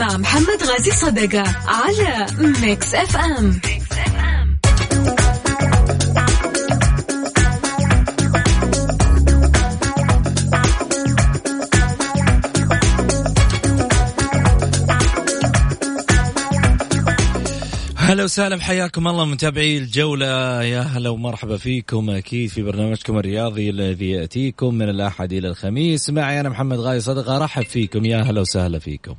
مع محمد غازي صدقة على Mix FM هلا وسهلا حياكم الله متابعي الجولة. يا هلا ومرحبا فيكم. أكيد في برنامجكم الرياضي الذي يأتيكم من الأحد إلى الخميس. معي أنا محمد غازي صدقة أرحب فيكم. يا هلا وسهلا فيكم.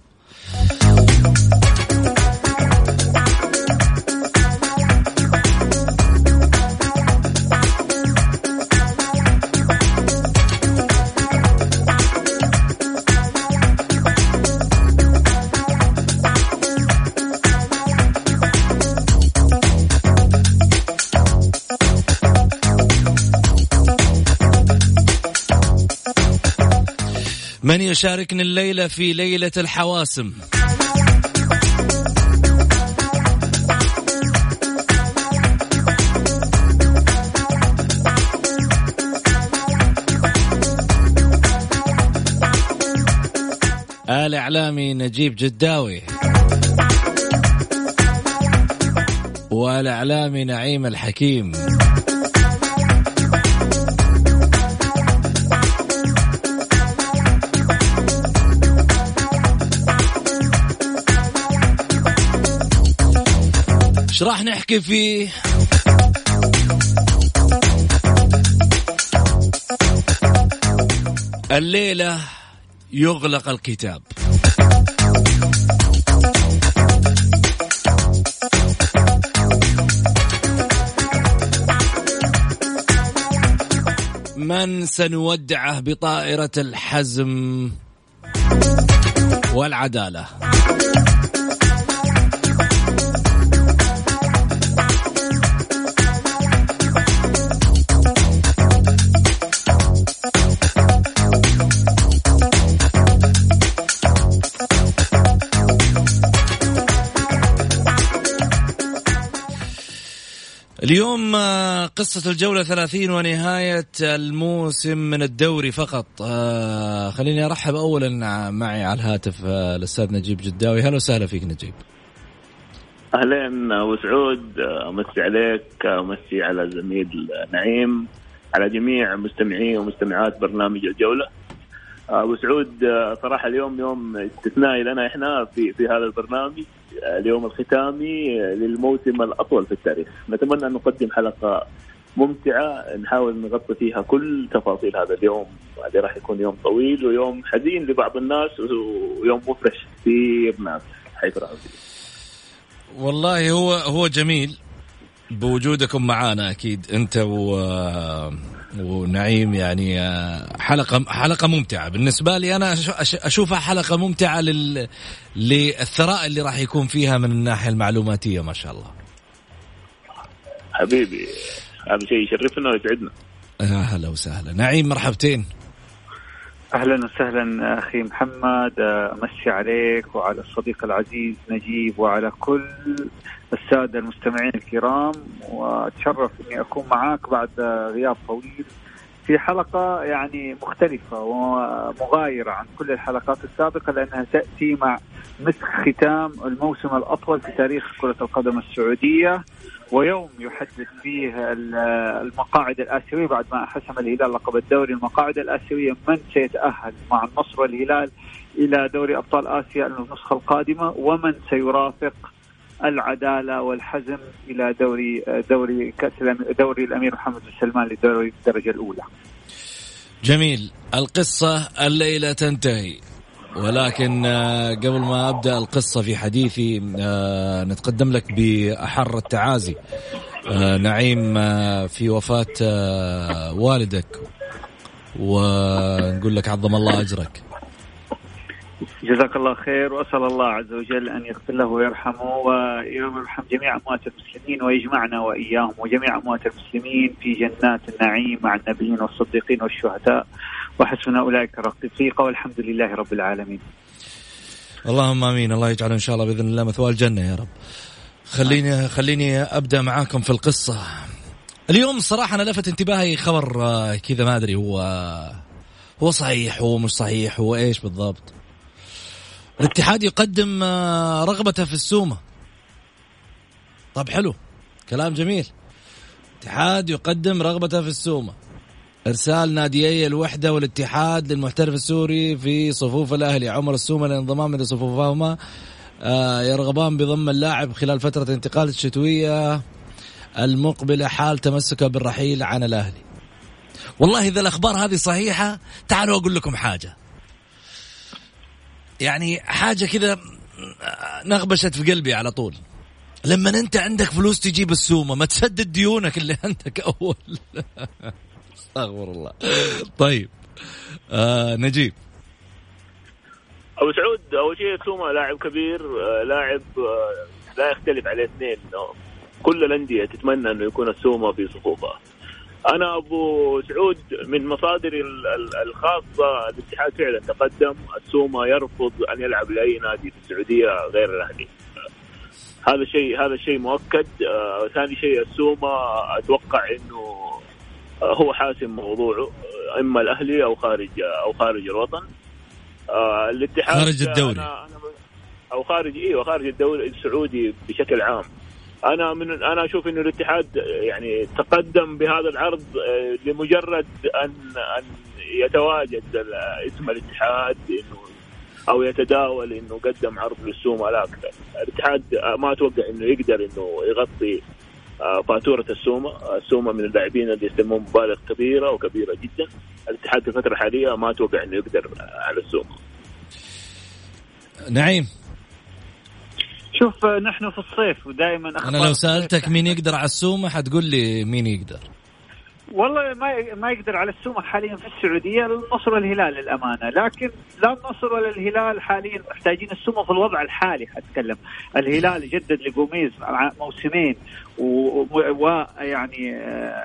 من يشاركني الليلة في ليلة الحواسم؟ الإعلامي نجيب جداوي. والإعلامي نعيم الحكيم. راح نحكي فيه؟ الليلة يغلق الكتاب. من سنودعه بطائرة الحزم والعدالة؟ اليوم آه، قصة الجولة 30 ونهاية الموسم من الدوري فقط. آه، خليني أرحب أولا معي على الهاتف آه، الأستاذ نجيب جداوي. هلا وسهلا فيك نجيب. اهلين وسعود أمسي عليك أمسي على زميل نعيم على جميع مستمعي ومستمعات برنامج الجولة. وسعود صراحة اليوم يوم استثنائي لنا إحنا في في هذا البرنامج. اليوم الختامي للموسم الأطول في التاريخ. نتمنى أن نقدم حلقة ممتعة نحاول نغطي فيها كل تفاصيل هذا اليوم اللي راح يكون يوم طويل ويوم حزين لبعض الناس ويوم مفرح كثير ناس حيث والله هو هو جميل بوجودكم معانا أكيد أنت و ونعيم يعني حلقة حلقة ممتعة. بالنسبة لي أنا أشوفها حلقة ممتعة لل للثراء اللي راح يكون فيها من الناحية المعلوماتية ما شاء الله. حبيبي هذا شيء يشرفنا ويسعدنا. يا هلا وسهلا. نعيم مرحبتين. أهلا وسهلا أخي محمد أمسي عليك وعلى الصديق العزيز نجيب وعلى كل السادة المستمعين الكرام وأتشرف إني أكون معاك بعد غياب طويل في حلقة يعني مختلفة ومغايرة عن كل الحلقات السابقة لأنها تأتي مع مسك ختام الموسم الأطول في تاريخ كرة القدم السعودية ويوم يحدد فيه المقاعد الآسيوية بعد ما حسم الهلال لقب الدوري المقاعد الآسيوية من سيتأهل مع النصر والهلال إلى دوري أبطال آسيا النسخة القادمة ومن سيرافق العدالة والحزم إلى دوري دوري كأس دوري الأمير محمد بن سلمان لدوري الدرجة الأولى. جميل. القصة الليلة تنتهي. ولكن آه، قبل ما أبدأ القصة في حديثي آه، نتقدم لك بأحر التعازي. آه، نعيم في وفاة والدك. ونقول لك عظم الله أجرك. جزاك الله خير وأسأل الله عز وجل أن يغفر له ويرحمه ويرحم جميع أموات المسلمين ويجمعنا وإياهم وجميع أموات المسلمين في جنات النعيم مع النبيين والصديقين والشهداء وحسن أولئك رفيقا والحمد لله رب العالمين. اللهم آمين الله يجعل إن شاء الله بإذن الله مثوى الجنة يا رب. خليني خليني أبدأ معاكم في القصة. اليوم الصراحه أنا لفت انتباهي خبر آه، كذا ما أدري هو هو صحيح هو مش صحيح هو إيش بالضبط. الاتحاد يقدم آه، رغبته في السومة. طب حلو كلام جميل. الاتحاد يقدم رغبته في السومة. إرسال ناديي الوحدة والاتحاد للمحترف السوري في صفوف الأهلي عمر السومة للانضمام إلى صفوفهما آه، يرغبان بضم اللاعب خلال فترة الانتقال الشتوية المقبلة حال تمسكه بالرحيل عن الأهلي. والله إذا الأخبار هذه صحيحة تعالوا أقول لكم حاجة. يعني حاجة كذا نغبشت في قلبي على طول. لما انت عندك فلوس تجيب السومة ما تسدد ديونك اللي عندك أول. أستغفر الله. طيب آه نجيب أبو سعود اول شيء سوما لاعب كبير آه، لاعب آه، لا يختلف عليه اثنين إنه كل الأندية تتمنى أنه يكون السوما في صفوفها أنا أبو سعود من مصادري ال- ال- الخاصة الاتحاد فعلا تقدم السوما يرفض أن يلعب لأي نادي في السعودية غير الأهلي. هذا شيء هذا شيء مؤكد. آه، ثاني شيء السوما أتوقع إنه آه، هو حاسم موضوعه آه، إما الأهلي أو خارج أو خارج الوطن. آه، الاتحاد خارج الدوري. أنا أنا أو خارج إيوه خارج الدوري السعودي بشكل عام. أنا من أنا أشوف إنه الاتحاد يعني تقدم بهذا العرض آه، لمجرد ان أن يتواجد اسم الاتحاد انه أو يتداول إنه قدم عرض للسومه أكثر. الاتحاد آه، ما أتوقع إنه يقدر إنه يغطي آه، فاتورة السومه، السومه من اللاعبين اللي يستلمون مبالغ كبيرة وكبيرة جدا، الاتحاد في الفترة الحاليه ما أتوقع إنه يقدر على السومه. نعيم. شوف نحن في الصيف ودائما أنا لو سألتك مين يقدر على السومة حتقول لي مين يقدر. والله ما ما يقدر على السومه حاليا في السعودية النصر والهلال للأمانة. لكن لا النصر ولا الهلال حاليا محتاجين السومه في الوضع الحالي حتكلم الهلال جدد لجوميز موسمين ويعني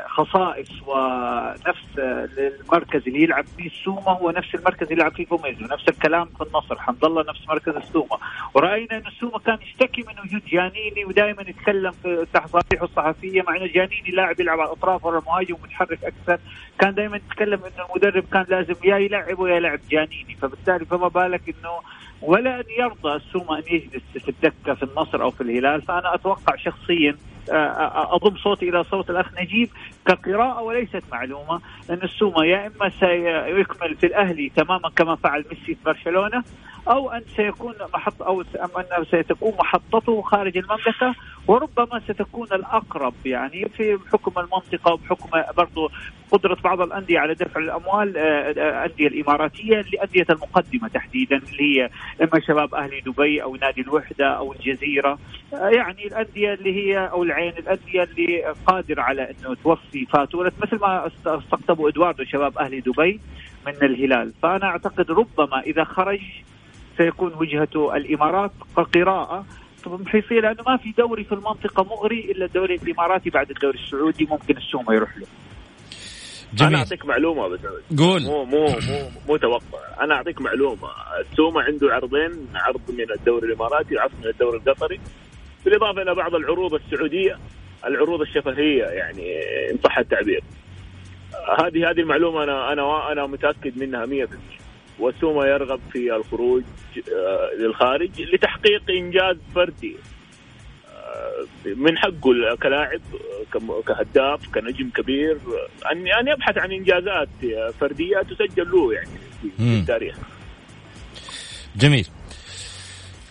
خصائص ونفس آه، المركز اللي يلعب فيه السومه هو نفس المركز اللي يلعب فيه جوميز ونفس الكلام في النصر. حمد الله نفس مركز السومة. ورأينا إن السومة كان يشتكي من وجود جانيني ودائما يتكلم في تصاريحه الصحفية مع إنه جانيني لاعب يلعب على الأطراف ورا المهاجم ومتحرك أكثر. كان دائما يتكلم إنه المدرب كان لازم يا يلعبه يا يلعب جانيني. فبالتالي فما بالك إنه ولا أن يرضى السومة أن يجلس في الدكة في النصر أو في الهلال. فأنا أتوقع شخصيا أضم صوتي إلى صوت الأخ نجيب كقراءة وليست معلومة أن السومة يا إما سيكمل في الأهلي تماما كما فعل ميسي في برشلونة أو أن سيكون محط أو انه ستكون محطته خارج المملكة وربما ستكون الأقرب يعني في بحكم المنطقة وبحكم برضو قدرة بعض الأندية على دفع الأموال آه، آه، الأندية الإماراتية لأندية المقدمة تحديدا اللي هي إما شباب أهلي دبي أو نادي الوحدة أو الجزيرة آه، يعني الأندية اللي هي أو العين الأندية اللي قادرة على إنه توفي فاتورة مثل ما أست- استقطبوا إدواردو شباب أهلي دبي من الهلال. فأنا أعتقد ربما إذا خرج سيكون وجهته الإمارات كقراءه حيصير لأنه ما في دوري في المنطقة مغري إلا الدوري الإماراتي بعد الدوري السعودي ممكن السومة يروح له. أنا جميل أعطيك معلومة بس قول. مو مو مو مو توقع. أنا أعطيك معلومة. السومة عنده عرضين عرض من الدوري الإماراتي وعرض من الدوري القطري. بالإضافة إلى بعض العروض السعودية العروض الشفهية يعني ان صح التعبير. هذه هذه المعلومة أنا أنا أنا متأكد منها 100% والسومه يرغب في الخروج آه، للخارج لتحقيق إنجاز فردي. آه، من حقه كلاعب كهداف كنجم كبير ان أن يبحث عن إنجازات فردية تسجل له يعني في-. التاريخ جميل.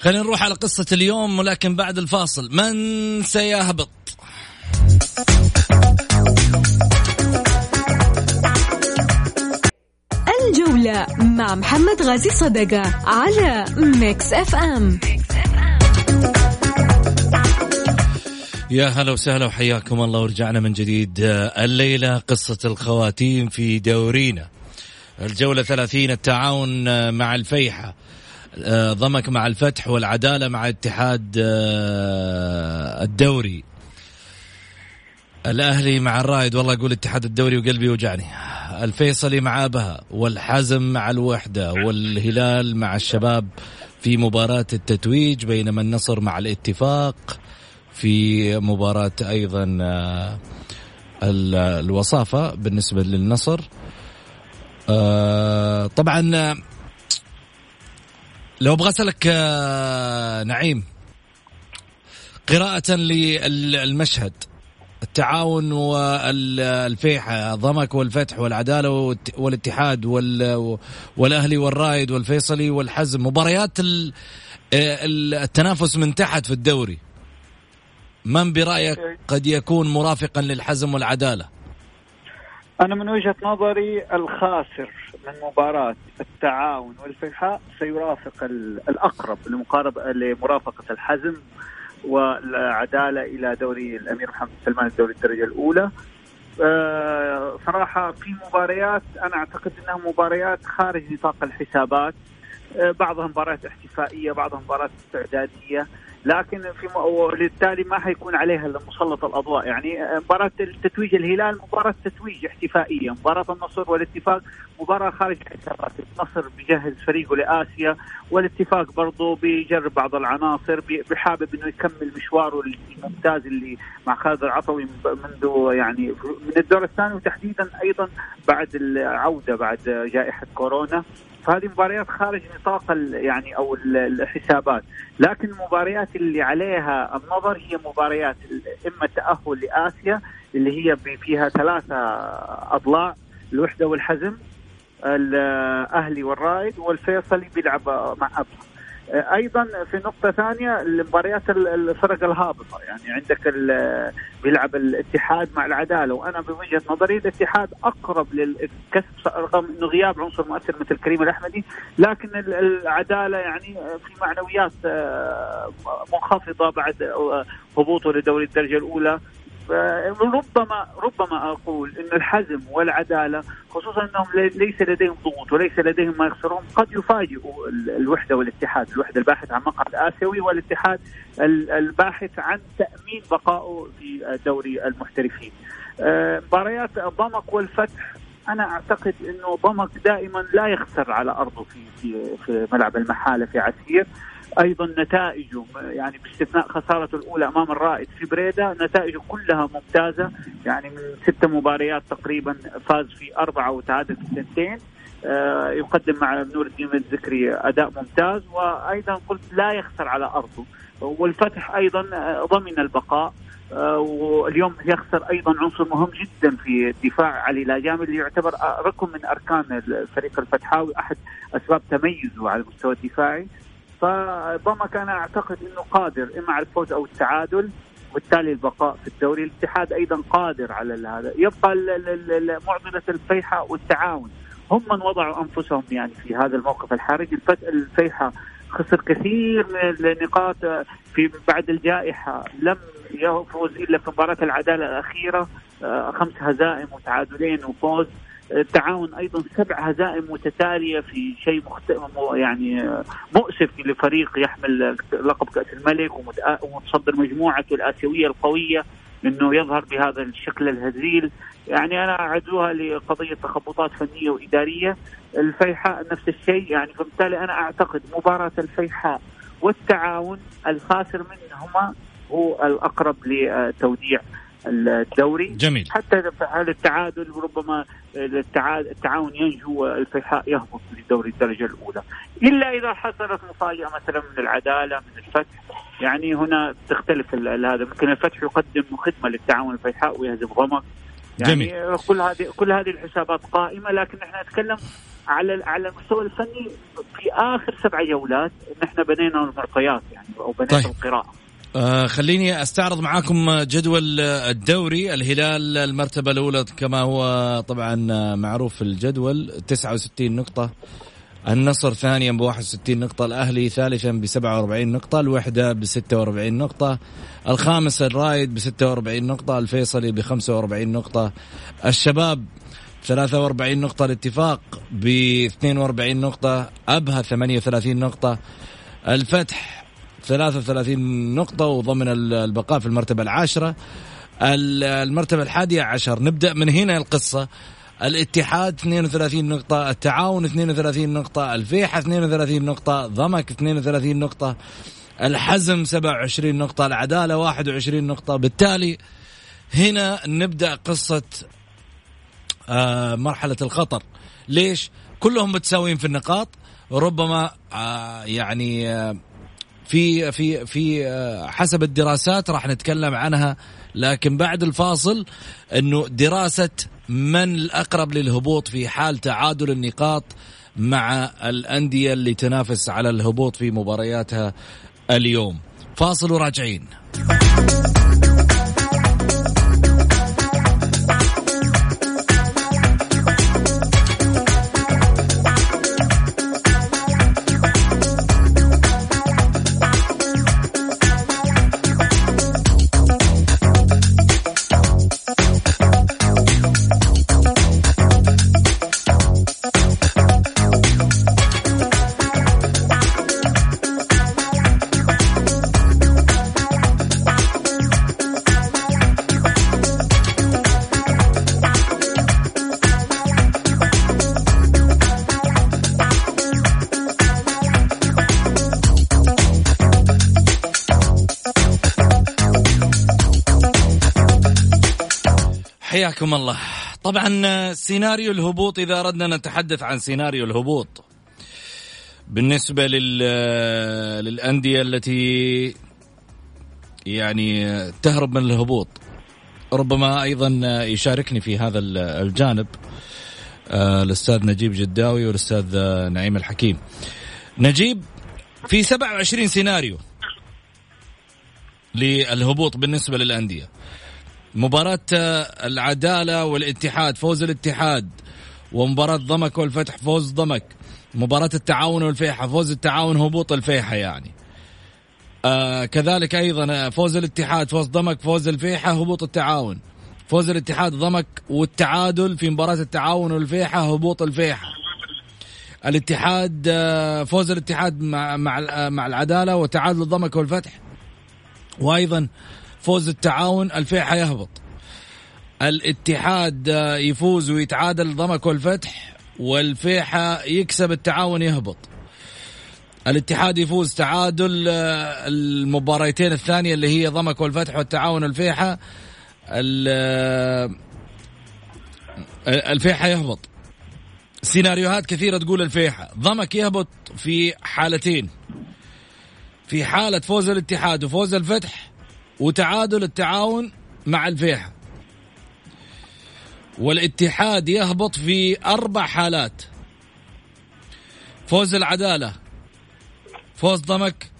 خلينا نروح على قصة اليوم ولكن بعد الفاصل. من سيهبط؟ الجولة مع محمد غازي صدقة على Mix FM يا هلا وسهلا وحياكم الله ورجعنا من جديد. الليلة قصة الخواتيم في دورينا. الجولة 30 التعاون مع الفيحة. ضمك مع الفتح والعدالة مع اتحاد آه، الدوري. الأهلي مع الرائد والله يقول اتحاد الدوري وقلبي يوجعني الفيصلي مع أبها والحزم مع الوحدة والهلال مع الشباب في مباراة التتويج بينما النصر مع الاتفاق في مباراة أيضا آه، الوصافة بالنسبة للنصر. طبعا لو أبغى أسألك آه، نعيم قراءة للمشهد التعاون والفيحة ضمك والفتح والعدالة والاتحاد والأهلي والرائد والفيصلي والحزم مباريات التنافس من تحت في الدوري من برأيك قد يكون مرافقا للحزم والعدالة؟ أنا من وجهة نظري الخاسر من مباراة التعاون والفيحاء سيرافق الأقرب لمرافقة الحزم والعدالة إلى دوري الأمير محمد سلمان الدوري الدرجة الأولى. آه، صراحة في مباريات أنا أعتقد أنها مباريات خارج نطاق الحسابات. آه، بعضها مباريات احتفائية بعضها مباريات استعدادية. لكن في وبالتالي ما حيكون عليها إلا مسلط الأضواء. يعني مباراة التتويج الهلال مباراة تتويج احتفائية. مباراة النصر والاتفاق مباراة خارج الحسابات النصر بيجهز فريقه لآسيا والاتفاق برضه بيجرب بعض العناصر بحابب إنه يكمل مشواره الممتاز اللي مع خالد العطوي منذ يعني من الدور الثاني وتحديدا أيضا بعد العودة بعد جائحة كورونا. فهذه مباريات خارج نطاق يعني أو الحسابات. لكن المباريات اللي عليها النظر هي مباريات إما التاهل لآسيا اللي هي فيها ثلاثة أضلاع الوحدة والحزم الاهلي والرائد والفيصلي بيلعب مع أبها. أيضا في نقطة ثانية المباريات الفرق الهابطة. يعني عندك بيلعب الاتحاد مع العدالة وأنا بوجهه نظري الاتحاد أقرب للكسب رغم إنه غياب عنصر مؤثر مثل كريم الأحمدي لكن العدالة يعني في معنويات آه، منخفضة بعد آه، هبوطه لدوري الدرجة الأولى. ربما ربما أقول إن الحزم والعدالة خصوصا إنهم ليس لديهم ضغوط وليس لديهم ما يخسرون قد يفاجئوا الوحدة والاتحاد، الوحدة الباحث عن مقعد اسيوي والاتحاد الباحث عن تأمين بقائه في دوري المحترفين. آه، مباريات ضمك والفتح أنا أعتقد إنه ضمك دائما لا يخسر على أرضه في في في ملعب المحالة في عسير أيضا نتائجه يعني باستثناء خسارته الأولى أمام الرائد في بريده نتائجه كلها ممتازة يعني من ست مباريات تقريبا فاز في أربعة وتعادل في اثنتين آه يقدم مع نور الدين الذكري أداء ممتاز وأيضا قلت لا يخسر على أرضه. والفتح أيضا آه، ضمن البقاء. آه واليوم يخسر أيضا عنصر مهم جدا في الدفاع علي لاجامي اللي يعتبر ركن من أركان الفريق الفتحاوي أحد أسباب تميزه على المستوى الدفاعي. فضمك أنا أعتقد إنه قادر إما على الفوز أو التعادل وبالتالي البقاء في الدوري. الاتحاد أيضا قادر على هذا. يبقى معضلة الفيحة والتعاون. هم من وضعوا أنفسهم يعني في هذا الموقف الحرج. الفيحة خسر كثير من النقاط في بعد الجائحة. لم يفوز إلا في مباراة العدالة الأخيرة آه، خمس هزائم وتعادلين وفوز. التعاون أيضا سبع هزائم متتالية في شيء مخت... يعني مؤسف لفريق يحمل لقب كأس الملك ومتصدر مجموعته الآسيوية القوية إنه يظهر بهذا الشكل الهزيل. يعني أنا أعدوها لقضية تخبطات فنية وإدارية. الفيحاء نفس الشيء. يعني فبالتالي أنا أعتقد مباراة الفيحاء والتعاون الخاسر منهما هو الأقرب لتوديع الدوري. جميل. حتى هذا التعادل ربما التعاون ينجو الفيحاء يهبط لدوري الدرجة الأولى. إلا إذا حصلت مفاجأة مثلا من العدالة من الفتح. يعني هنا تختلف هذا. ممكن الفتح يقدم خدمة للتعاون الفيحاء ويهزم ضمك يعني جميل. كل هذه كل هذه الحسابات قائمة لكن إحنا نتكلم على على المستوى الفني في آخر سبع جولات نحن بنينا المعطيات يعني أو بنينا طيب. القراءة. آه خليني أستعرض معاكم جدول الدوري الهلال المرتبة الأولى كما هو طبعا معروف في الجدول 69 نقطة. النصر ثانيا ب 61 نقطة الأهلي ثالثا ب 47 نقطة الوحدة ب 46 نقطة الخامس الرايد ب 46 نقطة الفيصلي ب 45 نقطة الشباب 43 نقطة الاتفاق ب 42 نقطة أبها 38 نقطة الفتح 33 نقطة وضمن البقاء في المرتبة العاشرة. المرتبة الحادية عشر. نبدأ من هنا القصة. الاتحاد 32 نقطة التعاون 32 نقطة الفيحة 32 نقطة ضمك 32 نقطة الحزم 27 نقطة العدالة 21 نقطة. بالتالي هنا نبدأ قصة آه مرحلة الخطر. ليش؟ كلهم متساويين في النقاط. ربما آه يعني آه في في في آه، حسب الدراسات راح نتكلم عنها لكن بعد الفاصل إنه دراسة من الأقرب للهبوط في حال تعادل النقاط مع الأندية اللي تنافس على الهبوط في مبارياتها اليوم. فاصل وراجعين. حياكم الله. طبعا سيناريو الهبوط إذا أردنا نتحدث عن سيناريو الهبوط بالنسبة لل للأندية التي يعني تهرب من الهبوط ربما أيضا يشاركني في هذا الجانب آه، الأستاذ نجيب جداوي والأستاذ نعيم الحكيم. نجيب في 27 سيناريو للهبوط بالنسبة للأندية. مباراة العدالة والاتحاد فوز الاتحاد ومباراة ضمك والفتح فوز ضمك. مباراة التعاون والفيحة فوز التعاون هبوط الفيحة يعني. آه كذلك أيضا فوز الاتحاد فوز ضمك فوز الفيحة هبوط التعاون. فوز الاتحاد ضمك والتعادل في مباراة التعاون والفيحة هبوط الفيحة. الاتحاد آه، فوز الاتحاد مع مع العدالة وتعادل ضمك والفتح. وأيضا فوز التعاون الفيحة يهبط. الاتحاد يفوز ويتعادل ضمك والفتح والفيحة يكسب التعاون يهبط. الاتحاد يفوز تعادل المباريتين الثانية اللي هي ضمك والفتح والتعاون الفيحة الفيحة يهبط. سيناريوهات كثيرة تقول الفيحة. ضمك يهبط في حالتين. في حالة فوز الاتحاد وفوز الفتح وتعادل التعاون مع الفيحة. والاتحاد يهبط في أربع حالات. فوز العدالة فوز ضمك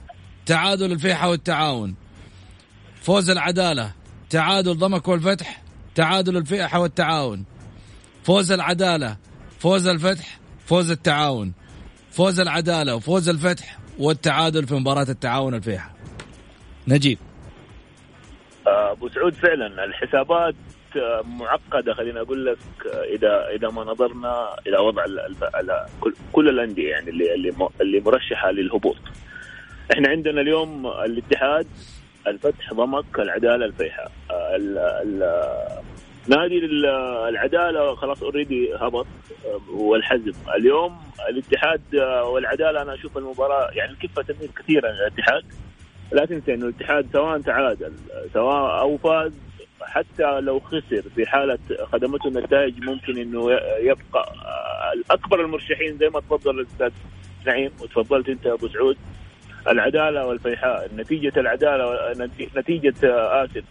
تعادل الفيحة والتعاون. فوز العدالة تعادل ضمك والفتح تعادل الفيحة والتعاون. فوز العدالة فوز الفتح فوز التعاون. فوز العدالة وفوز الفتح والتعادل في مباراة التعاون الفيحة. نجيب. أبو سعود فعلا الحسابات معقدة. خليني أقول لك إذا إذا ما نظرنا إلى وضع كل الأندية يعني اللي اللي مرشحة للهبوط. إحنا عندنا اليوم الاتحاد الفتح ضمك العدالة الفيحاء نادي العدالة خلاص اوريدي هبط والحزم. اليوم الاتحاد والعدالة أنا أشوف المباراة يعني الكفه تميل كثيرا للاتحاد لا تنسى إنه الاتحاد سواء تعادل سواء أو فاز حتى لو خسر في حالة خدمته النتائج ممكن إنه يبقى اكبر المرشحين زي ما تفضل الأستاذ نعيم وتفضلت أنت أبو سعود. العدالة والفيحاء نتيجة العدالة نتيجة آسف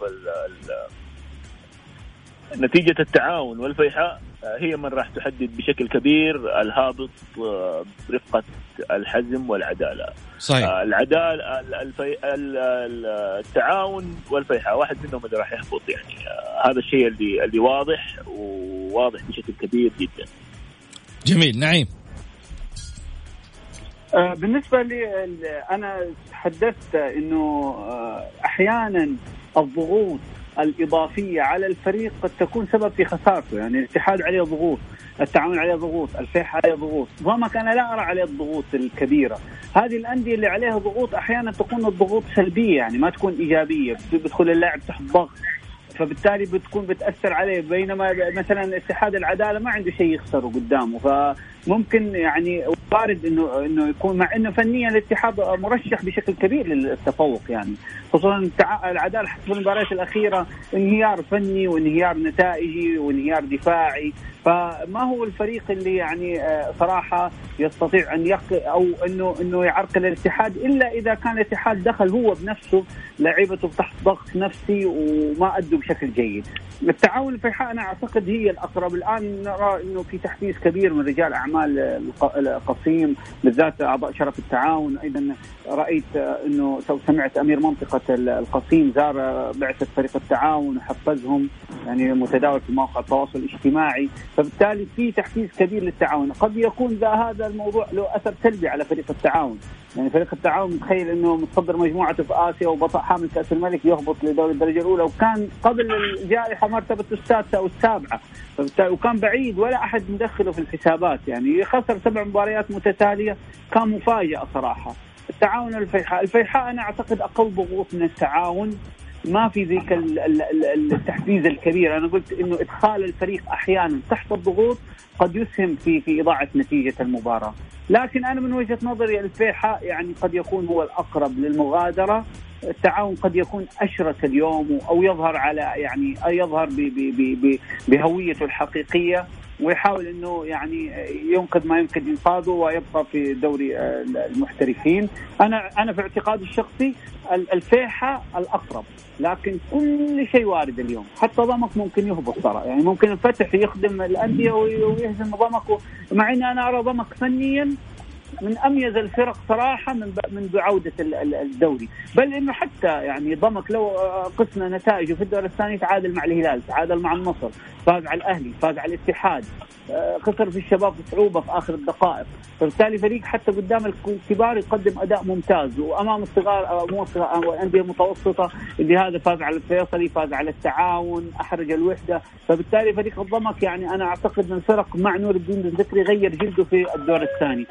نتيجة التعاون والفيحاء. هي من راح تحدد بشكل كبير الهابط برفقه الحزم والعدالة. صحيح. العدالة الفي... التعاون والفيحاء واحد منهم اللي راح يهبط يعني هذا الشيء اللي اللي واضح وواضح بشكل كبير جدا. جميل نعيم. آه، بالنسبة لي أنا تحدثت إنه آه، أحيانا الضغوط الإضافية على الفريق قد تكون سبب في خسارته يعني الاتحاد عليه ضغوط التعاون عليه ضغوط الفيح عليه ضغوط ضمك أنا لا أرى عليه الضغوط الكبيرة. هذه الأندية اللي عليها ضغوط أحيانا تكون الضغوط سلبية يعني ما تكون إيجابية بيدخل اللاعب تحت ضغط فبالتالي بتكون بتأثر عليه بينما مثلا اتحاد العدالة ما عنده شيء يخسره قدامه فممكن يعني وارد انه إنه يكون مع إنه فنيا الاتحاد مرشح بشكل كبير للتفوق يعني خصوصا العدالة في المباريات الأخيرة انهيار فني وانهيار نتائجي وانهيار دفاعي فما هو الفريق اللي يعني آه، صراحة يستطيع أن يق أو انه إنه يعرقل الاتحاد إلا إذا كان الاتحاد دخل هو بنفسه لعيبته تحت ضغط نفسي وما أدوا بشكل جيد. التعاون الفيحاء أنا أعتقد هي الأقرب. الآن نرى إنه في تحفيز كبير من رجال أعمال القصيم بالذات أعضاء شرف التعاون. أيضا رأيت إنه سمعت أمير منطقة القصيم زار بعثة فريق التعاون وحفزهم يعني متداول في مواقع التواصل الاجتماعي. فبالتالي في تحفيز كبير للتعاون. قد يكون ذا هذا الموضوع له أثر سلبي على فريق التعاون. يعني فريق التعاون متخيل إنه متصدر مجموعته في آسيا وبطل حامل كأس الملك يهبط لدوري الدرجة الأولى. وكان قبل الجائحة مرتبة السادسه أو السابعة. وكان بعيد ولا أحد مدخله في الحسابات. يعني خسر سبع مباريات متتالية كان مفاجأة صراحة. التعاون الفيحاء. الفيحاء أنا أعتقد أقل ضغوط من التعاون. ما في ذيك التحفيز الكبير. أنا قلت إنه إدخال الفريق أحيانا تحت الضغوط قد يسهم في في إضاعة نتيجة المباراة. لكن أنا من وجهة نظري الفيحاء يعني قد يكون هو الأقرب للمغادرة. التعاون قد يكون أشرس اليوم أو يظهر على يعني يظهر بهويته الحقيقية ويحاول إنه يعني ينقذ ما يمكن إنقاذه ويبقى في دوري المحترفين. أنا أنا في اعتقادي الشخصي الفيحة الأقرب لكن كل شيء وارد اليوم حتى ضمك ممكن يهبط ترى يعني ممكن الفتح يخدم الأندية ويهزم ضمك مع اني أنا أرى ضمك فنيا من أميز الفرق صراحة من منذ عوده الدوري. بل إنه حتى يعني ضمك لو قسنا نتائجه في الدور الثاني تعادل مع الهلال تعادل مع النصر فاز على الأهلي فاز على الاتحاد آه، خسر في الشباب بصعوبة في آخر الدقائق. فبالتالي فريق حتى قدام الكبار يقدم أداء ممتاز. وأمام الصغار آه، مو الأندية المتوسطة اللي هذا فاز على الفيصلي فاز على التعاون أحرج الوحدة. فبالتالي فريق الضمك يعني أنا أعتقد من الفرق مع نور الدين الذكري غير جلده في الدور الثاني.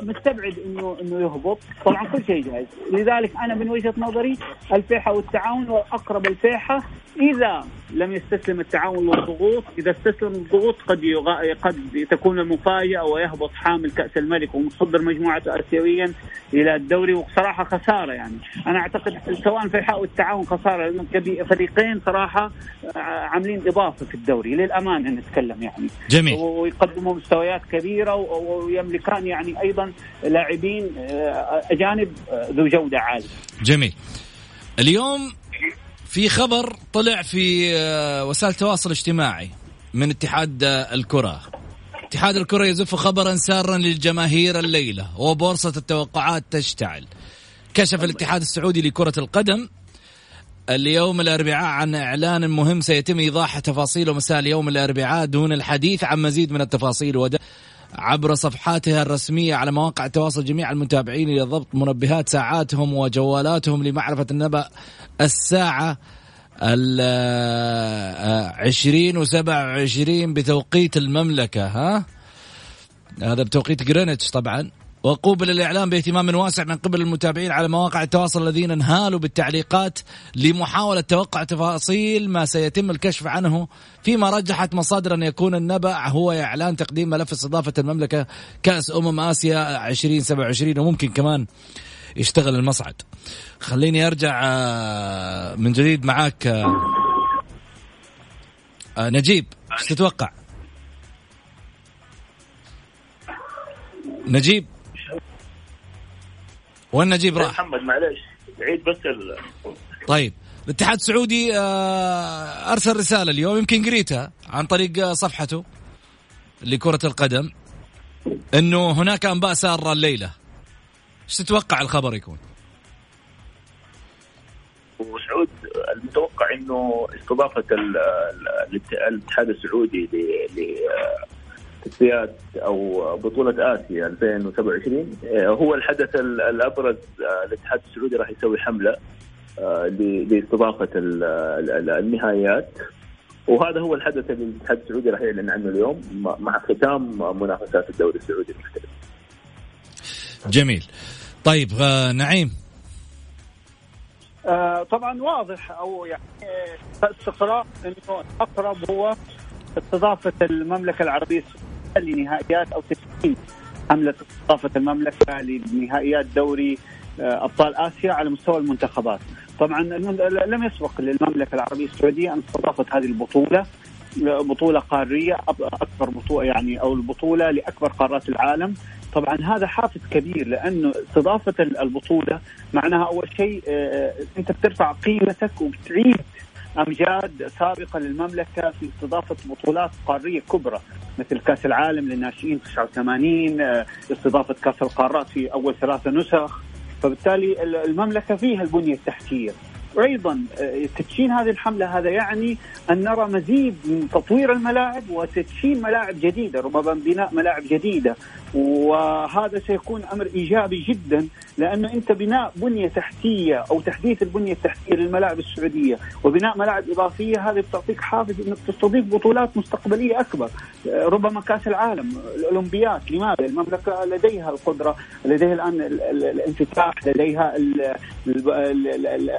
فمستبعد انه إنه يهبط. طبعا كل شيء جاهز. لذلك أنا من وجهة نظري الفيحة والتعاون واقرب الفيحة إذا لم يستسلم التعاون للضغوط إذا استسلم الضغوط قد يغ... قد تكون المفاجأة ويهبط حامل كأس الملك ومتصدر مجموعته اسيويا إلى الدوري وصراحة خسارة يعني. أنا أعتقد سواء الفيحاء والتعاون خسارة لأن فريقين صراحة آه، عاملين إضافة في الدوري. للأمانة نتكلم يعني. جميل. ويقدموا مستويات كبيرة ويملكان يعني أيضا لاعبين آه، أجانب آه، ذو جودة عالية. جميل. اليوم في خبر طلع في آه، وسائل التواصل الاجتماعي من اتحاد الكرة. اتحاد الكرة يزف خبرا سارا للجماهير الليلة وبورصة التوقعات تشتعل. كشف الاتحاد السعودي لكرة القدم اليوم الأربعاء عن إعلان مهم سيتم إيضاح تفاصيله مساء اليوم الأربعاء دون الحديث عن مزيد من التفاصيل. وده عبر صفحاتها الرسمية على مواقع التواصل جميع المتابعين إلى ضبط منبهات ساعاتهم وجوالاتهم لمعرفة النبأ الساعة العشرين وسبع وعشرين بتوقيت المملكة ها؟ هذا بتوقيت جرينتش طبعا. وقوبل الإعلام باهتمام واسع من قبل المتابعين على مواقع التواصل الذين انهالوا بالتعليقات لمحاولة توقع تفاصيل ما سيتم الكشف عنه فيما رجحت مصادر أن يكون النبأ هو إعلان تقديم ملف استضافة المملكة كأس أمم آسيا 2027 وممكن كمان يشتغل المصعد خليني أرجع آه، من جديد معاك آه، آه، نجيب إيش تتوقع؟ نجيب وين نجيب راح؟ محمد معلش عيد بس ال... طيب الاتحاد السعودي آه، أرسل رسالة اليوم يمكن قريتها عن طريق آه، صفحته لكرة القدم إنه هناك أنباء سارة الليلة إيش تتوقع الخبر يكون؟ وسعود المتوقع إنه استضافة الاتحاد السعودي تصفيات أو بطولة آسيا 2027 آه، هو الحدث الأبرز آه، الاتحاد السعودي راح يسوي حملة آه، ل- لاستضافة ال- ال- ال- النهائيات وهذا هو الحدث اللي الاتحاد السعودي راح يعلن عنه اليوم مع- ختام منافسات الدوري السعودي المحترف. جميل. طيب نعيم. آه، طبعا واضح أو يعني استقرار إنه الاقرب هو استضافة المملكة العربية السعودية. لنهائيات أو تسجيل حملة استضافه المملكة لنهائيات دوري آه، أبطال آسيا على مستوى المنتخبات. طبعا لم يسبق للمملكة العربية السعودية أن استضافت هذه البطولة آه، بطولة قارية أكبر بطولة يعني أو البطولة لأكبر قارات العالم. طبعا هذا حافز كبير لأنه استضافة البطولة معناها أول شيء آه، أنت بترفع قيمتك وبتعيد أمجاد سابقة للمملكة في استضافة بطولات قارية كبرى مثل كأس العالم للناشئين 89 آه، استضافة كأس القارات في أول ثلاثة نسخ. فبالتالي ال- المملكة فيها البنية التحتية. وأيضا آه، تدشين هذه الحملة هذا يعني أن نرى مزيد من تطوير الملاعب وتدشين ملاعب جديدة ربما بناء ملاعب جديدة. وهذا سيكون أمر إيجابي جدا لأنه أنت بناء بنية تحتية أو تحديث البنية التحتية للملاعب السعودية وبناء ملاعب إضافية هذه بتعطيك حافز إنك تستضيف بطولات مستقبلية أكبر. آه، ربما كأس العالم الاولمبياد لماذا؟ المملكة لديها القدرة لديها الآن ال- ال- الانفتاح لديها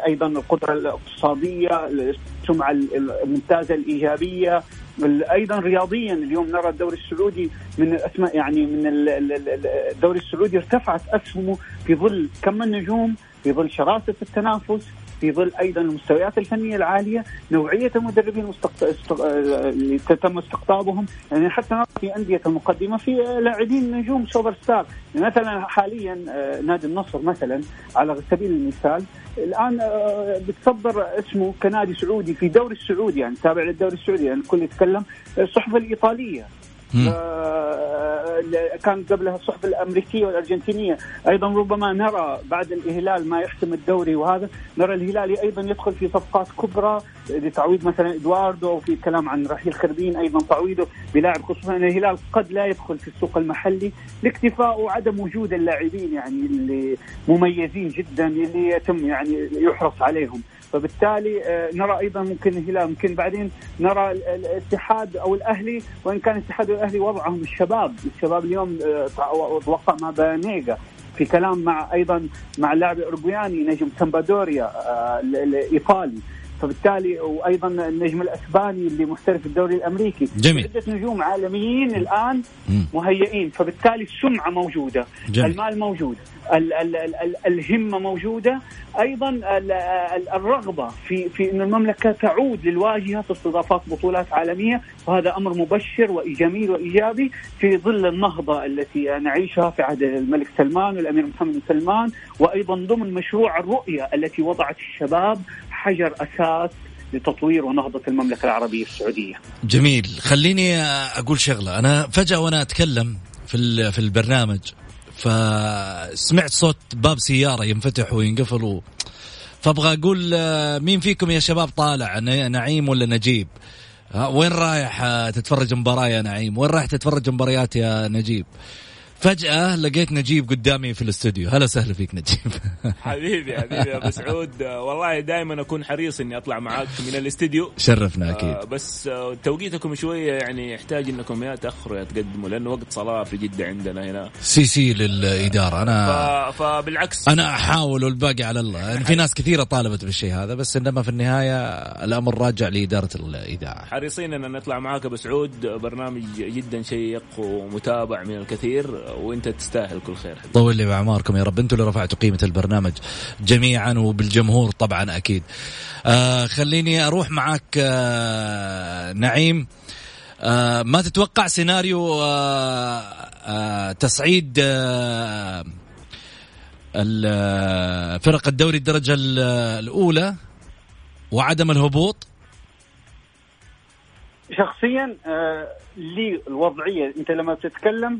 أيضا القدرة الاقتصادية السمعة الممتازة الإيجابية. ال- أيضا رياضيا اليوم نرى الدوري السعودي من الاسماء يعني من ال- ال- ال- الدوري السعودي ارتفعت أسهمه في ظل كم النجوم؟ في ظل شراسة التنافس في ظل أيضا المستويات الفنية العالية، نوعية المدربين. اللي تم استقطابهم، يعني حتى نرى في أندية المقدمة في لاعبين نجوم سوبر ستار، يعني مثلا حاليا آه، نادي النصر مثلا على سبيل المثال الآن آه، بتصدر اسمه كنادي سعودي في دوري السعودي يعني تابع للدوري السعودي يعني الكل يتكلم الصحف الإيطالية. آه، كان قبلها الصحف الأمريكية والأرجنتينية. أيضا ربما نرى بعد الهلال ما يحسم الدوري وهذا نرى الهلالي أيضا يدخل في صفقات كبرى لتعويض مثلا إدواردو وفي كلام عن رحيل خربين أيضا تعويضه بلاعب خصوصا إن الهلال قد لا يدخل في السوق المحلي لاكتفاء وعدم وجود اللاعبين يعني اللي مميزين جدا اللي يتم يعني يحرص عليهم. فبالتالي آه، نرى أيضا ممكن الهلال ممكن بعدين نرى ال- ال- الاتحاد أو الأهلي وإن كان الاتحاد والأهلي وضعهم الشباب، الشباب اليوم آه، تع- أتوقع مع بانيجا في كلام مع أيضا مع اللاعب الاورجواني نجم سامبادوريا آه، ال- الإيطالي فبالتالي وأيضا النجم الأسباني اللي محترف في الدوري الأمريكي جميل. عده نجوم عالميين الآن. مهيئين فبالتالي السمعة موجودة جميل. المال موجود ال ال ال ال الهمة موجودة. أيضا ال ال الرغبة في في إن المملكة تعود للواجهة في استضافات بطولات عالمية وهذا أمر مبشر وجميل وإيجابي في ظل النهضة التي نعيشها في عهد الملك سلمان والأمير محمد بن سلمان وأيضا ضمن مشروع الرؤية التي وضعت الشباب حجر أساس لتطوير ونهضة المملكة العربية السعودية. جميل. خليني أقول شغلة. أنا فجأة وأنا أتكلم في في البرنامج فسمعت صوت باب سيارة ينفتح وينقفل و... فأبغى أقول آه، مين فيكم يا شباب طالع نعيم ولا نجيب؟ آه، وين رايح آه، تتفرج مباراة يا نعيم؟ وين رايح تتفرج مباريات يا نجيب؟ فجأة لقيت نجيب قدامي في الاستوديو. هلا وسهلا فيك نجيب. حبيبي حبيبي يا أبو سعود. آه، والله دائما أكون حريص إني أطلع معاك من الاستديو شرفنا أكيد. آه، بس آه، توقيتكم شوية يعني يحتاج إنكم يا تأخروا يا تقدموا لأنه وقت صلاة في جدة عندنا هنا. CC للإدارة. ف... أنا فبالعكس. أنا أحاول والباقي على الله. يعني في ناس كثيرة طالبت بالشيء هذا بس إنما في النهاية الأمر راجع لإدارة الإذاعة. حريصين ان نطلع معاك أبو سعود. برنامج جدا شيق ومتابع من الكثير. وانت تستاهل كل خير. طول لي باعماركم يا رب. أنتم اللي رفعتوا قيمة البرنامج جميعا وبالجمهور طبعا أكيد. آه خليني أروح معك آه نعيم. آه ما تتوقع سيناريو آه آه تصعيد آه آه، فرق الدوري الدرجة ال- الأولى وعدم الهبوط؟ شخصيا آه لي الوضعية أنت لما بتتكلم تتكلم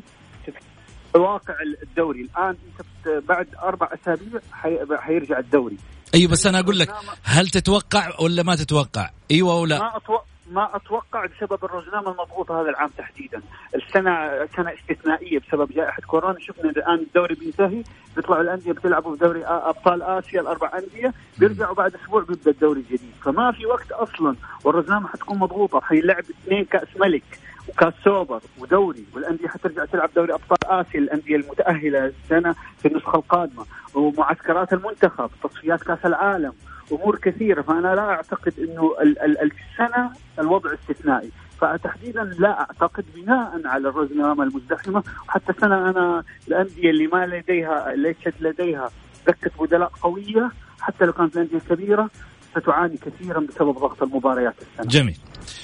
واقع الدوري. الآن أنت بعد أربع أسابيع حي- حيرجع الدوري. أيوه بس أنا أقول لك هل تتوقع ولا ما تتوقع؟ أيوه ولا ما أتوقع ما أتوقع بسبب الرزنامه المضغوطه هذا العام تحديدا، السنة سنة استثنائية بسبب جائحة كورونا، شفنا الآن الدوري بينتهي بيطلعوا الأندية بتلعبوا في دوري أبطال آسيا الأربع أندية، بيرجعوا بعد أسبوع بيبدأ الدوري الجديد، فما في وقت أصلا والرزنامه حتكون مضغوطة، حيلعب اثنين كأس ملك. وكاس سوبر ودوري والأندية حترجع تلعب دوري أبطال آسيا الأندية المتأهلة السنة في النسخة القادمة. ومعسكرات المنتخب تصفيات كأس العالم أمور كثيرة. فأنا لا أعتقد إنه السنة الوضع استثنائي. فتحديدا لا أعتقد بناء على الرزنامه المزدحمة. وحتى السنة أنا الأندية اللي ما لديها ليست لديها دكة بدلاء قوية حتى لو كانت الأندية كبيرة ستعاني كثيرا بسبب ضغط المباريات السنة. جميل.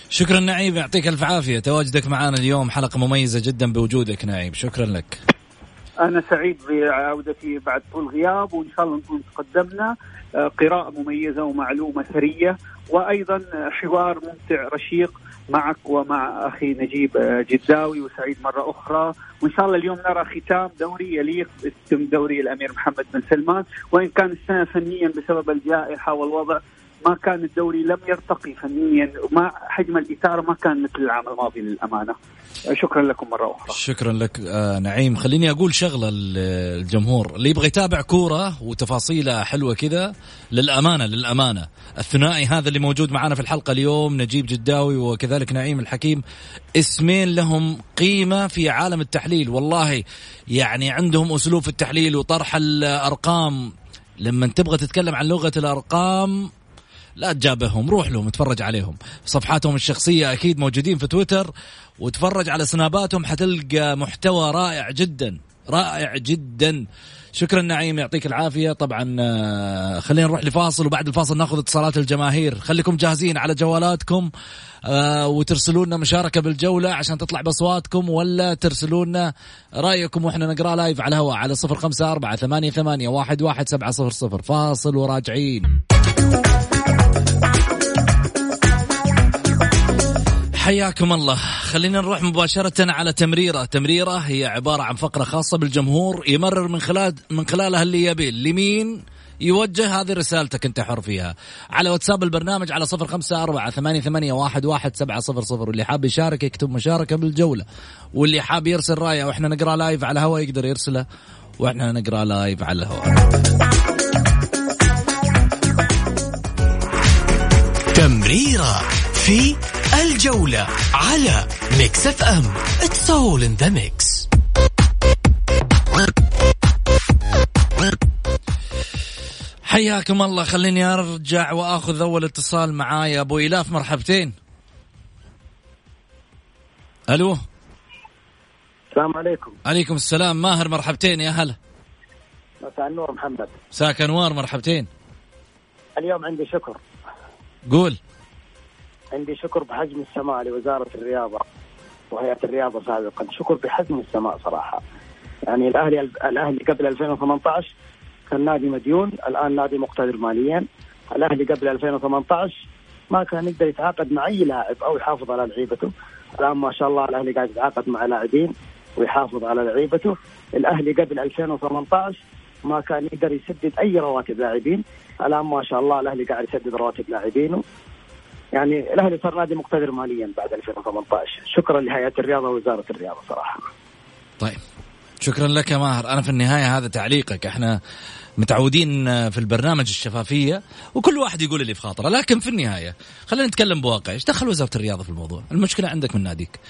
شكرا نعيم يعطيك الف عافية تواجدك معنا اليوم حلقة مميزة جدا بوجودك نعيم شكرا لك. أنا سعيد بعودتي بعد طول غياب وإن شاء الله نكون تقدمنا آه، قراءة مميزة ومعلومة ثريه وأيضا حوار ممتع رشيق معك ومع أخي نجيب آه، جداوي وسعيد مرة أخرى وإن شاء الله اليوم نرى ختام دوري يليق باسم دوري الأمير محمد بن سلمان وإن كان السنة فنيا بسبب الجائحة والوضع ما كان الدوري لم يرتقي فنيا وما حجم الإثارة ما كان مثل العام الماضي للأمانة. شكرا لكم مرة أخرى. شكرا لك آه نعيم. خليني أقول شغلة للجمهور اللي يبغى يتابع كورة وتفاصيلها حلوة كذا للأمانة للأمانة. الثنائي هذا اللي موجود معنا في الحلقة اليوم نجيب جداوي وكذلك نعيم الحكيم. اسمين لهم قيمة في عالم التحليل. والله يعني عندهم أسلوب في التحليل وطرح الأرقام. لما تبغى تتكلم عن لغة الأرقام لا تجابههم روح لهم اتفرج عليهم. صفحاتهم الشخصية أكيد موجودين في تويتر وتفرج على سناباتهم حتلقى محتوى رائع جدا رائع جدا. شكرا نعيم يعطيك العافية. طبعا آه، خلينا نروح لفاصل وبعد الفاصل ناخذ اتصالات الجماهير. خليكم جاهزين على جوالاتكم آه، وترسلوا لنا مشاركة بالجولة عشان تطلع بأصواتكم ولا ترسلوا لنا رأيكم وإحنا نقرأ لايف على الهواء على صفر خمسة أربعة ثمانية ثمانية واحد واحد سبعة صفر صفر. فاصل وراجعين. حياكم الله. خلينا نروح مباشرة على تمريرة. تمريرة هي عبارة عن فقرة خاصة بالجمهور يمرر من خلال من خلالها اللي يبي. لمين يوجه؟ هذه رسالتك انت حر فيها. على واتساب البرنامج على صفر خمسة أربعة ثمانية, ثمانية واحد, واحد سبعة صفر صفر. واللي حاب يشارك يكتب مشاركة بالجولة. واللي حاب يرسل رايه وإحنا نقرأ live على الهواء يقدر يرسله وإحنا نقرأ live على الهواء. تمريرة في الجولة على Mix FM it's all in the mix حياكم الله. خليني أرجع وأخذ أول اتصال معايا أبو إلاف. مرحبتين. ألو؟ السلام عليكم. عليكم السلام. ماهر مرحبتين. يا هلا. مساء النور محمد. ساك أنوار مرحبتين. اليوم عندي شكر. قول. عندي شكر بحجم السماء لوزارة الرياضة وهيئة الرياضة سابقا. شكر بحجم السماء صراحة. يعني الأهلي الأهلي قبل 2018 كان نادي مديون الآن نادي مقتدر ماليا. الأهلي قبل 2018 ما كان يقدر يتعاقد مع أي لاعب أو يحافظ على لعيبته. الآن ما شاء الله الأهلي قاعد يتعاقد مع لاعبين ويحافظ على لعيبته. الأهلي قبل 2018 ما كان يقدر يسدد أي رواتب لاعبين. الآن ما شاء الله الأهلي قاعد يسدد رواتب لاعبينه. يعني الأهلي صار نادي مقتدر ماليا بعد 2018 شكرا لهيئة الرياضة ووزارة الرياضة صراحة. طيب. شكرا لك يا ماهر. أنا في النهاية هذا تعليقك. إحنا متعودين في البرنامج الشفافية وكل واحد يقول اللي في خاطره. لكن في النهاية خلينا نتكلم بواقع. إيش دخل وزارة الرياضة في الموضوع؟ المشكلة عندك من ناديك.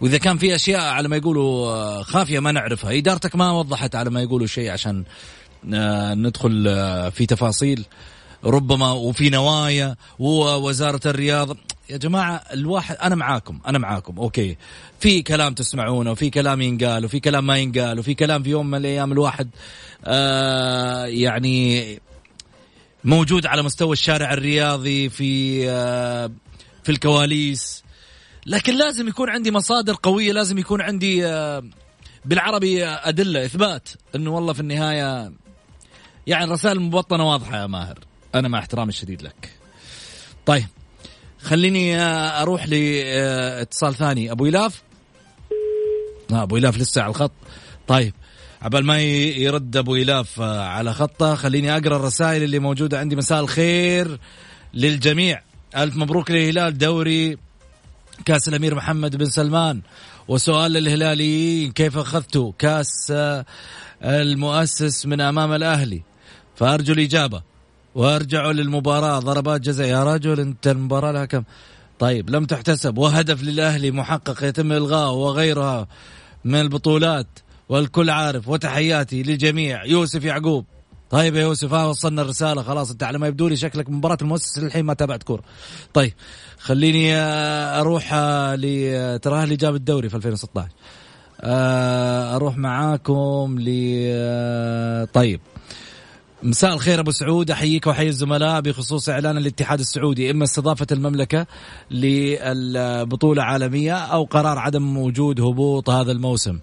وإذا كان في أشياء على ما يقولوا خافية ما نعرفها. إدارتك ما وضحت على ما يقولوا شيء عشان آه، ندخل آه، في تفاصيل. ربما وفي نوايا ووزاره الرياضة. يا جماعة الواحد أنا معاكم أنا معاكم أوكي. في كلام تسمعونه وفي كلام ينقال وفي كلام ما ينقال وفي كلام في يوم من الأيام الواحد آه يعني موجود على مستوى الشارع الرياضي في آه في الكواليس. لكن لازم يكون عندي مصادر قوية لازم يكون عندي آه بالعربي أدلة إثبات إنه والله في النهاية يعني الرسائل المبطنة واضحة يا ماهر. أنا مع احترامي الشديد لك. طيب خليني أروح لاتصال ثاني. أبو إلاف؟ آه أبو إلاف لسه على الخط. طيب عبال ما يرد أبو إلاف آه، على خطه خليني أقرأ الرسائل اللي موجودة عندي. مساء الخير للجميع. ألف مبروك للهلال دوري كأس الأمير محمد بن سلمان. وسؤال للهلاليين كيف اخذتوا كأس المؤسس من أمام الأهلي؟ فأرجو الإجابة. وارجعوا للمباراة. ضربات جزاء يا رجل انت المباراة لها كم؟ طيب لم تحتسب وهدف للأهلي محقق يتم إلغاءه وغيرها من البطولات والكل عارف وتحياتي للجميع يوسف يعقوب. طيب يا يوسف ها وصلنا الرسالة. خلاص انت على ما يبدو لي شكلك مباراة المؤسس للحين ما تابعت كورة. طيب خليني آه، أروح آه، ل آه، اللي جاب الدوري في 2016 أروح معاكم ل طيب. مساء الخير أبو سعود أحييك وأحيي الزملاء بخصوص إعلان الاتحاد السعودي إما استضافة المملكة للبطولة عالمية أو قرار عدم وجود هبوط هذا الموسم.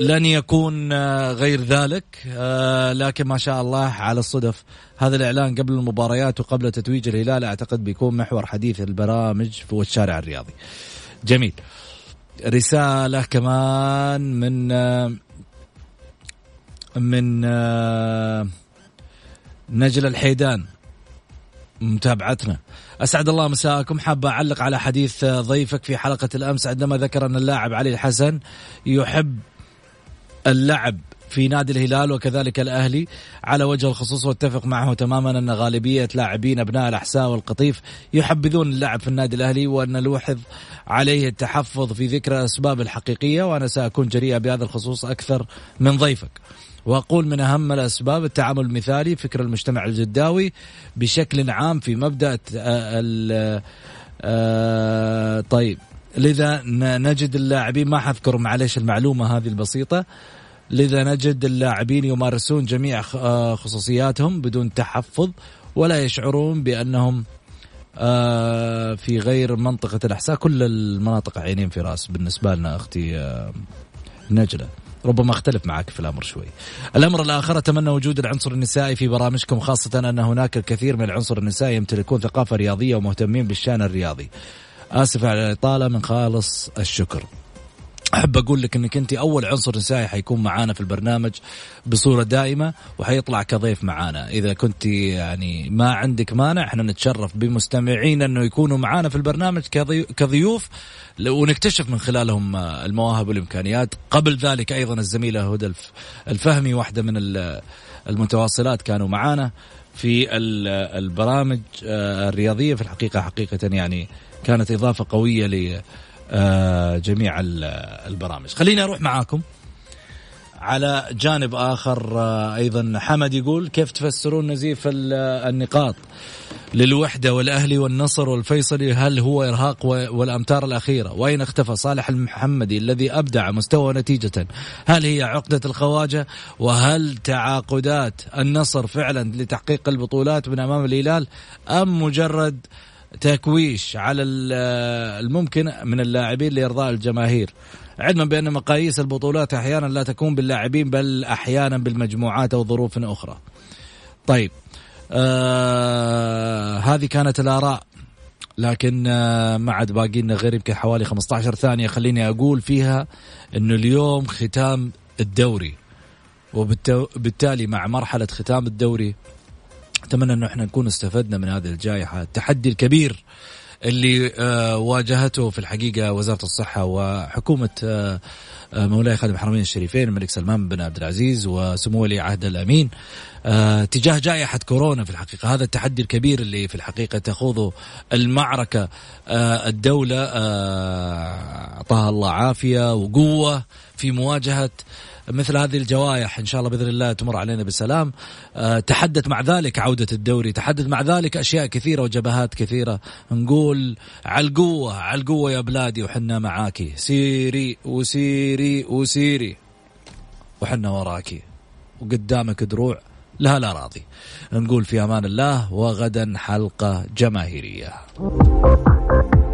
لن يكون آه، غير ذلك آه، لكن ما شاء الله على الصدف هذا الإعلان قبل المباريات وقبل تتويج الهلال أعتقد بيكون محور حديث البرامج في الشارع الرياضي. جميل. رسالة كمان من آه، من نجل الحيدان متابعتنا. أسعد الله مساءكم. حاب أعلق على حديث ضيفك في حلقة الأمس عندما ذكر أن اللاعب علي الحسن يحب اللعب في نادي الهلال وكذلك الأهلي. على وجه الخصوص واتفق معه تماما أن غالبية لاعبين أبناء الأحساء والقطيف يحبذون اللعب في النادي الأهلي وأن نلوحظ عليه التحفظ في ذكر الأسباب الحقيقية. وأنا سأكون جريئه بهذا الخصوص أكثر من ضيفك. وأقول من أهم الأسباب التعامل المثالي فكر المجتمع الجداوي بشكل عام في مبدأ ال آه، طيب. لذا نجد اللاعبين ما حذكر معليش المعلومة هذه البسيطة. لذا نجد اللاعبين يمارسون جميع آه، خصوصياتهم بدون تحفظ ولا يشعرون بأنهم آه، في غير منطقة الاحساء كل المناطق عينين في رأس بالنسبة لنا أختي نجلة. ربما اختلف معك في الأمر شوي. الأمر الآخر أتمنى وجود العنصر النسائي في برامجكم خاصة أن هناك الكثير من العنصر النسائي يمتلكون ثقافة رياضية ومهتمين بالشأن الرياضي. آسف على الإطالة من خالص الشكر. أحب أقول لك إنك أنت أول عنصر نسائي حيكون معانا في البرنامج بصورة دائمة وحيطلع كضيف معانا. إذا كنت يعني ما عندك مانع إحنا نتشرف بمستمعين إنه يكونوا معانا في البرنامج كضيوف ونكتشف من خلالهم المواهب والإمكانيات. قبل ذلك أيضا الزميلة هدى الفهمي واحدة من المتواصلات كانوا معانا في البرامج آه، الرياضية. في الحقيقة حقيقة يعني كانت إضافة قوية آه، جميع البرامج. خليني أروح معاكم على جانب آخر. آه، أيضا حمد يقول كيف تفسرون نزيف النقاط للوحدة والأهلي والنصر والفيصلي هل هو إرهاق والأمتار الأخيرة؟ واين اختفى صالح المحمدي الذي أبدع مستوى نتيجة؟ هل هي عقدة الخواجة؟ وهل تعاقدات النصر فعلا لتحقيق البطولات من أمام الهلال أم مجرد تكويش على الممكن من اللاعبين لإرضاء الجماهير. علما بأن مقاييس البطولات أحيانا لا تكون باللاعبين بل أحيانا بالمجموعات أو ظروف أخرى. طيب آه هذه كانت الآراء. لكن آه ما عاد باقي لنا غير يمكن حوالي 15 ثانية خليني أقول فيها إنه اليوم ختام الدوري. وبالتالي مع مرحلة ختام الدوري أتمنى أنه إحنا نكون استفدنا من هذه الجائحة. التحدي الكبير اللي آه واجهته في الحقيقة وزارة الصحة وحكومة آه, آه، مولاي خادم الحرمين الشريفين الملك سلمان بن عبد العزيز وسمو ولي عهد الأمين تجاه جائحة كورونا في الحقيقة. هذا التحدي الكبير اللي في الحقيقة تخوضه المعركة الدولة أعطاها الله عافية وقوة في مواجهة مثل هذه الجوائح إن شاء الله بإذن الله تمر علينا بسلام. أه تحدث مع ذلك عودة الدوري تحدث مع ذلك أشياء كثيرة وجبهات كثيرة. نقول على القوة على القوة يا بلادي وحنا معاكي سيري وسيري وسيري وحنا وراكي وقدامك دروع لا لا راضي. نقول في أمان الله وغدا حلقة جماهيرية.